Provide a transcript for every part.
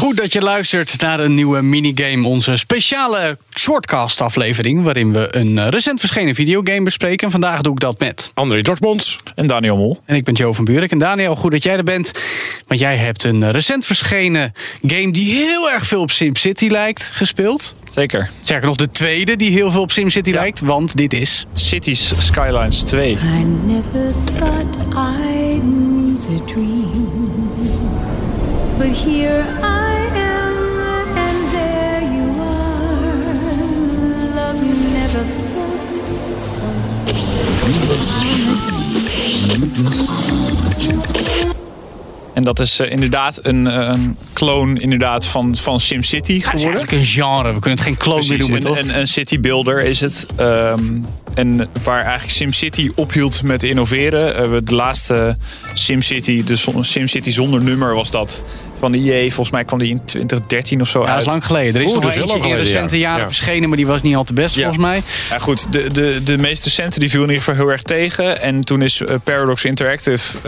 Goed dat je luistert naar een nieuwe minigame, onze speciale shortcast aflevering, waarin we een eh, recent verschenen videogame bespreken. Vandaag doe ik dat met André Dortmonds. En Daniel Mol. en ik ben Joe van Buurik. En Daniel, goed dat jij er bent, want jij hebt een eh, recent verschenen game die heel erg veel op SimCity lijkt gespeeld. Zeker. Zeker nog de tweede die heel veel op SimCity lijkt, want dit is Cities Skylines 2. I never thought I'd meet a dream. But here I En dat is eh, inderdaad een, eh, een clone inderdaad van, van SimCity Het is geworden. eigenlijk een genre. We kunnen het geen clone meer noemen, toch? een, een, city builder is het. Ehm, en waar eigenlijk SimCity ophield met innoveren. Eh, we de laatste SimCity, de SimCity zonder nummer was dat. Van de EA, volgens mij kwam die in 2013 of zo Ja, dat is lang geleden. Er is Oeh, nog wel eentje in recente ja. jaren Ja. verschenen, maar die was niet al te best volgens mij. Ja, goed, de, de, de meest recente die viel in ieder geval heel erg tegen. En toen is Paradox Interactive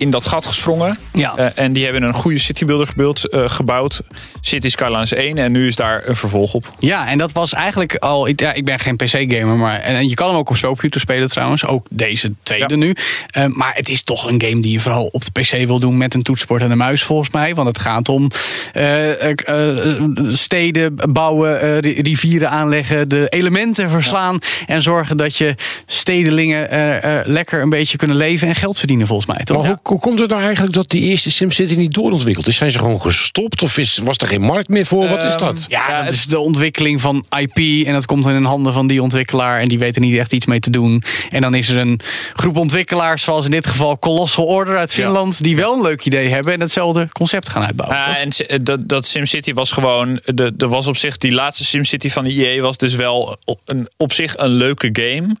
in dat gat gesprongen. Ja. Eh, en die hebben een goede citybuilder gebeeld, eh, gebouwd. City Skylines 1. En nu is daar een vervolg op. Ja, en dat was eigenlijk al. Ik, ja, ik ben geen PC-gamer, maar. En, en je kan hem ook op spelcomputer spelen trouwens. Ook deze tweede Ja. nu. Eh, maar het is toch een game die je vooral op de PC wil doen met een toetsenbord en een muis, volgens mij. Want het gaat om steden bouwen, ri- rivieren aanleggen, de elementen verslaan. En zorgen dat je stedelingen lekker een beetje kunnen leven en geld verdienen, volgens mij. Toch? Hoe, komt het nou eigenlijk dat die eerste SimCity niet doorontwikkeld is? Zijn ze gewoon gestopt of is, was er geen markt meer voor? Wat is Ehm, dat? Ja, Ja, dat het- is de ontwikkeling van IP en dat komt in handen van die ontwikkelaar en die weten niet echt iets mee te doen. En dan is er een groep ontwikkelaars, zoals in dit geval Colossal Order uit Finland, die wel een leuk idee hebben en hetzelfde concept gaan uitbouwen. En si- dat, dat SimCity was gewoon. De, er was op zich. Die laatste SimCity van de EA was dus wel op, een, op zich een leuke game.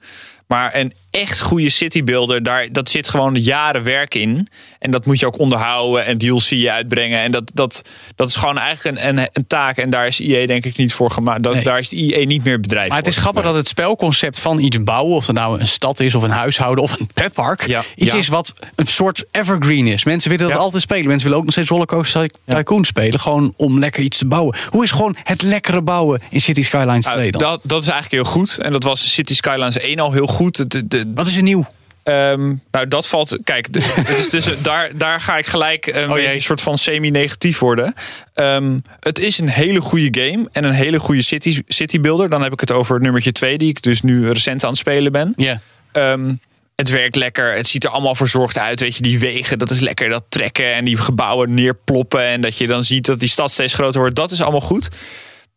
Maar een echt goede citybuilder, daar, dat zit gewoon jaren werk in. En dat moet je ook onderhouden en DLC uitbrengen. En dat, dat, dat is gewoon eigenlijk een, een, een taak. En daar is EA denk ik niet voor gemaakt. Dat, Nee. Daar is EA niet meer bedrijf Maar het is grappig dat het spelconcept van iets bouwen, of het nou een stad is, of een huishouden, of een pretpark, Ja. iets Ja. is wat een soort evergreen is. Mensen willen dat Ja. altijd spelen. Mensen willen ook nog steeds Rollercoaster Tycoon spelen, gewoon om lekker iets te bouwen. Hoe is gewoon het lekkere bouwen in City Skylines 2 Nou, dan? dat, dat is eigenlijk heel goed. En dat was City Skylines 1 al heel goed. De, Wat is er nieuw? Ehm, nou, dat valt. Kijk, het is dus, daar, daar ga ik gelijk een, Oh jee. een soort van semi-negatief worden. Ehm, het is een hele goede game en een hele goede city, city builder. Dan heb ik het over nummertje 2, die ik dus nu recent aan het spelen ben. Ja. Ehm, het werkt lekker. Het ziet er allemaal verzorgd uit. Weet je, die wegen, dat is lekker. Dat trekken en die gebouwen neerploppen. En dat je dan ziet dat die stad steeds groter wordt. Dat is allemaal goed.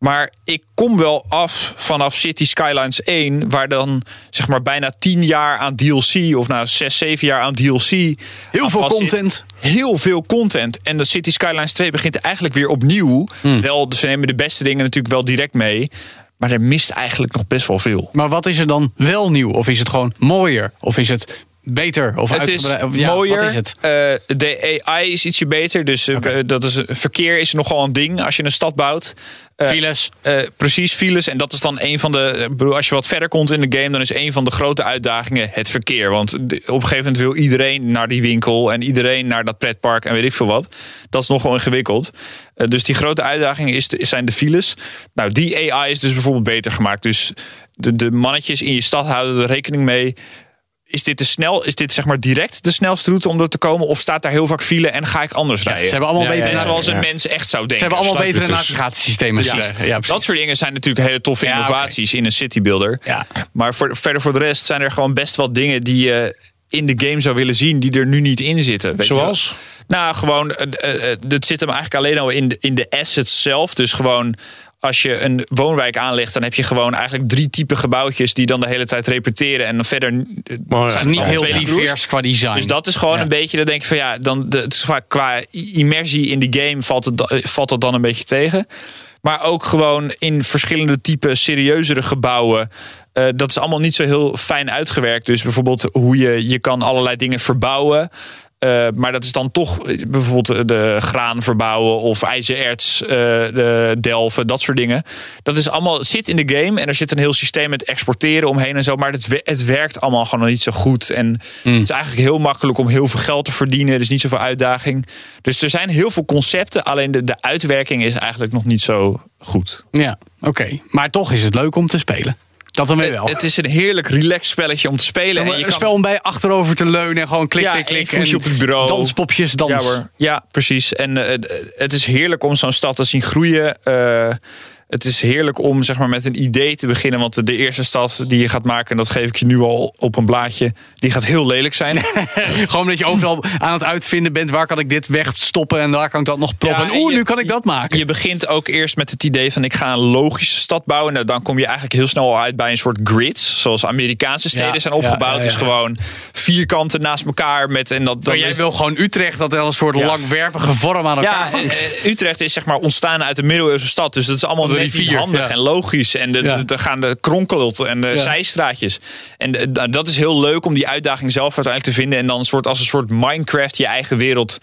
Maar ik kom wel af vanaf City Skylines 1, waar dan zeg maar bijna 10 jaar aan DLC, of nou 6, 7 jaar aan DLC. Heel aan veel content. Heel veel content. En de City Skylines 2 begint eigenlijk weer opnieuw. Hmm. Wel, ze nemen de beste dingen natuurlijk wel direct mee. Maar er mist eigenlijk nog best wel veel. Maar wat is er dan wel nieuw? Of is het gewoon mooier? Of is het beter? Of Het is? Of ja, mooier. Wat is het? Eh, de AI is ietsje beter. Dus eh, dat is, verkeer is nogal een ding als je een stad bouwt. Eh, Files. precies, files. En dat is dan een van de. Als je wat verder komt in de game, dan is een van de grote uitdagingen het verkeer. Want op een gegeven moment wil iedereen naar die winkel en iedereen naar dat pretpark en weet ik veel wat. Dat is nogal ingewikkeld. Dus die grote uitdaging is, zijn de files. Nou, die AI is dus bijvoorbeeld beter gemaakt. Dus de, de mannetjes in je stad houden er rekening mee. Is dit, te snel, is dit zeg maar direct de snelste route om er te komen? Of staat daar heel vaak file en ga ik anders rijden? Ze hebben allemaal Ja, betere, zoals een mens echt zou ze denken. hebben allemaal betere dus- navigatiesystemen. Ja, dat soort dingen zijn natuurlijk hele toffe innovaties in een citybuilder. Ja. Maar voor, verder voor de rest zijn er gewoon best wel dingen die je in de game zou willen zien, die er nu niet in zitten. Weet je? Zoals? Nou, gewoon, eh, eh, eh, het zit hem eigenlijk alleen al in de, in de assets zelf. Dus gewoon als je een woonwijk aanlegt, dan heb je gewoon eigenlijk drie typen gebouwtjes die dan de hele tijd repeteren. En dan verder Maar zijn niet heel divers qua design. Dus dat is gewoon Ja. een beetje, dan denk ik van ja, dan de, het is vaak qua immersie in de game valt, het, valt dat dan een beetje tegen. Maar ook gewoon in verschillende type serieuzere gebouwen. eh, dat is allemaal niet zo heel fijn uitgewerkt. Dus bijvoorbeeld hoe je, je kan allerlei dingen verbouwen. Eh, maar dat is dan toch eh, bijvoorbeeld de graan verbouwen of ijzererts eh, de delven, dat soort dingen. Dat is allemaal zit in de game en er zit een heel systeem met exporteren omheen en zo. Maar het, het werkt allemaal gewoon niet zo goed. En het is eigenlijk heel makkelijk om heel veel geld te verdienen. Er is niet zoveel uitdaging. Dus er zijn heel veel concepten, alleen de, de uitwerking is eigenlijk nog niet zo goed. Ja, oké. Maar toch is het leuk om te spelen. Dat dan weer wel. Het is een heerlijk relaxed spelletje om te spelen. En je een kan- spel om bij achterover te leunen en gewoon klik, Ja, klik, op het bureau. Danspopjes, dans. Ja, hoor. ja precies. En eh, het- het is heerlijk om zo'n stad te zien groeien. Eh, het is heerlijk om zeg maar, met een idee te beginnen. Want de, eerste stad die je gaat maken, en dat geef ik je nu al op een blaadje, die gaat heel lelijk zijn. Gewoon dat je overal aan het uitvinden bent. Waar kan ik dit wegstoppen en waar kan ik dat nog proppen. Ja, en en oeh, nu kan ik dat maken. Je begint ook eerst met het idee van ik ga een logische stad bouwen. Nou, dan kom je eigenlijk heel snel uit bij een soort grids. Zoals Amerikaanse steden Ja, zijn opgebouwd. ja. Dus gewoon vierkanten naast elkaar. Met, en dat, maar jij is- wil gewoon Utrecht dat er een soort langwerpige vorm aan elkaar hangt. eh, Utrecht is zeg maar ontstaan uit de middeleeuwse stad. Dus dat is allemaal Niet handig ja. en logisch. En de, er gaan de kronkelot en de zijstraatjes. En da- dat is heel leuk om die uitdaging zelf uiteindelijk te vinden. En dan een soort, als een soort Minecraft je eigen wereld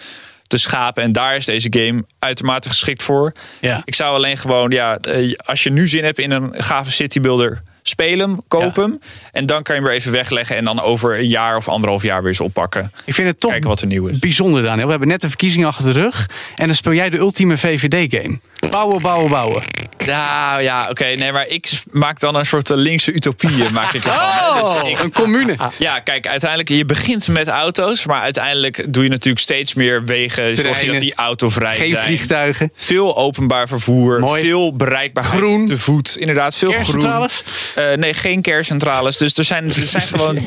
te schapen. En daar is deze game uitermate geschikt voor. Ja. Ik zou alleen gewoon, ja, eh, als je nu zin hebt in een gave citybuilder, speel hem, koop Ja. hem. En dan kan je hem weer even wegleggen. En dan over een jaar of anderhalf jaar weer eens oppakken. Ik vind het toch Kijken wat er nieuw is. bijzonder, Daniel. We hebben net de verkiezingen achter de rug. En dan speel jij de ultieme VVD-game. Bouwen, bouwen, bouwen. Nou ja, oké. nee, maar ik maak dan een soort eh, linkse utopie. Maak ik ervan. Oh, Dus ik- een commune. ja, kijk, uiteindelijk, je begint met auto's. Maar uiteindelijk doe je natuurlijk steeds meer wegen. Zorg je dat die autovrij Geen zijn. vliegtuigen. Veel openbaar vervoer. Mooi. Veel bereikbaarheid Groen. te voet. Inderdaad, veel groen. Eh, nee, geen kerncentrales. Dus er zijn, er zijn gewoon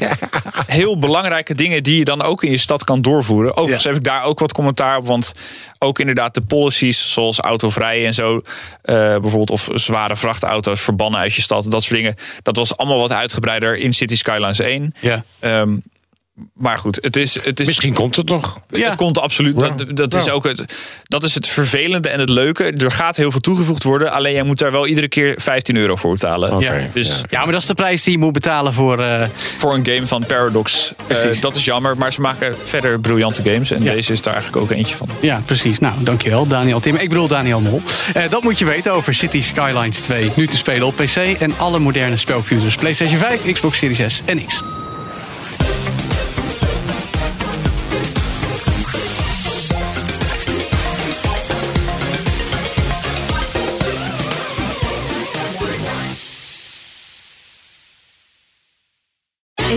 heel belangrijke dingen die je dan ook in je stad kan doorvoeren. Overigens Ja. heb ik daar ook wat commentaar op. Want ook inderdaad de policies, zoals autovrij en zo. eh, bijvoorbeeld of zware vrachtauto's verbannen uit je stad. Dat soort dingen. Dat was allemaal wat uitgebreider in City Skylines 1. Ja. Ehm, maar goed, het is, het is Misschien komt het nog. Ja. het komt absoluut. Ja. Dat, dat, is ook het, dat is het vervelende en het leuke. Er gaat heel veel toegevoegd worden. Alleen jij moet daar wel iedere keer 15 euro voor betalen. Dus ja, maar dat is de prijs die je moet betalen voor... eh, voor een game van Paradox. eh, dat is jammer. Maar ze maken verder briljante games. En Ja. deze is daar eigenlijk ook eentje van. Ja, precies. Nou, dankjewel Daniel Tim. Ik bedoel Daniel Mol. Eh, dat moet je weten over City Skylines 2. Nu te spelen op PC en alle moderne spelcomputers. PlayStation 5, Xbox Series S en X.